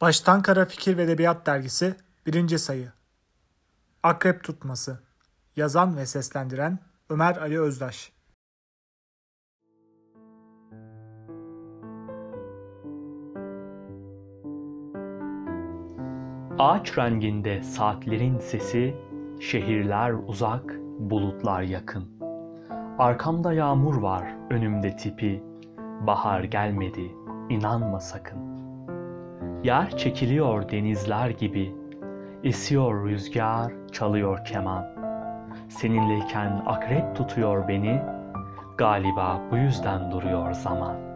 Baştan Kara Fikir ve Edebiyat Dergisi 1. Sayı Akrep Tutması Yazan ve seslendiren Ömer Ali Özdaş Ağaç renginde saatlerin sesi, şehirler uzak, bulutlar yakın. Arkamda yağmur var, önümde tipi, bahar gelmedi, inanma sakın. Yer çekiliyor denizler gibi, esiyor rüzgar, çalıyor keman. Seninleyken akrep tutuyor beni, galiba bu yüzden duruyor zaman.''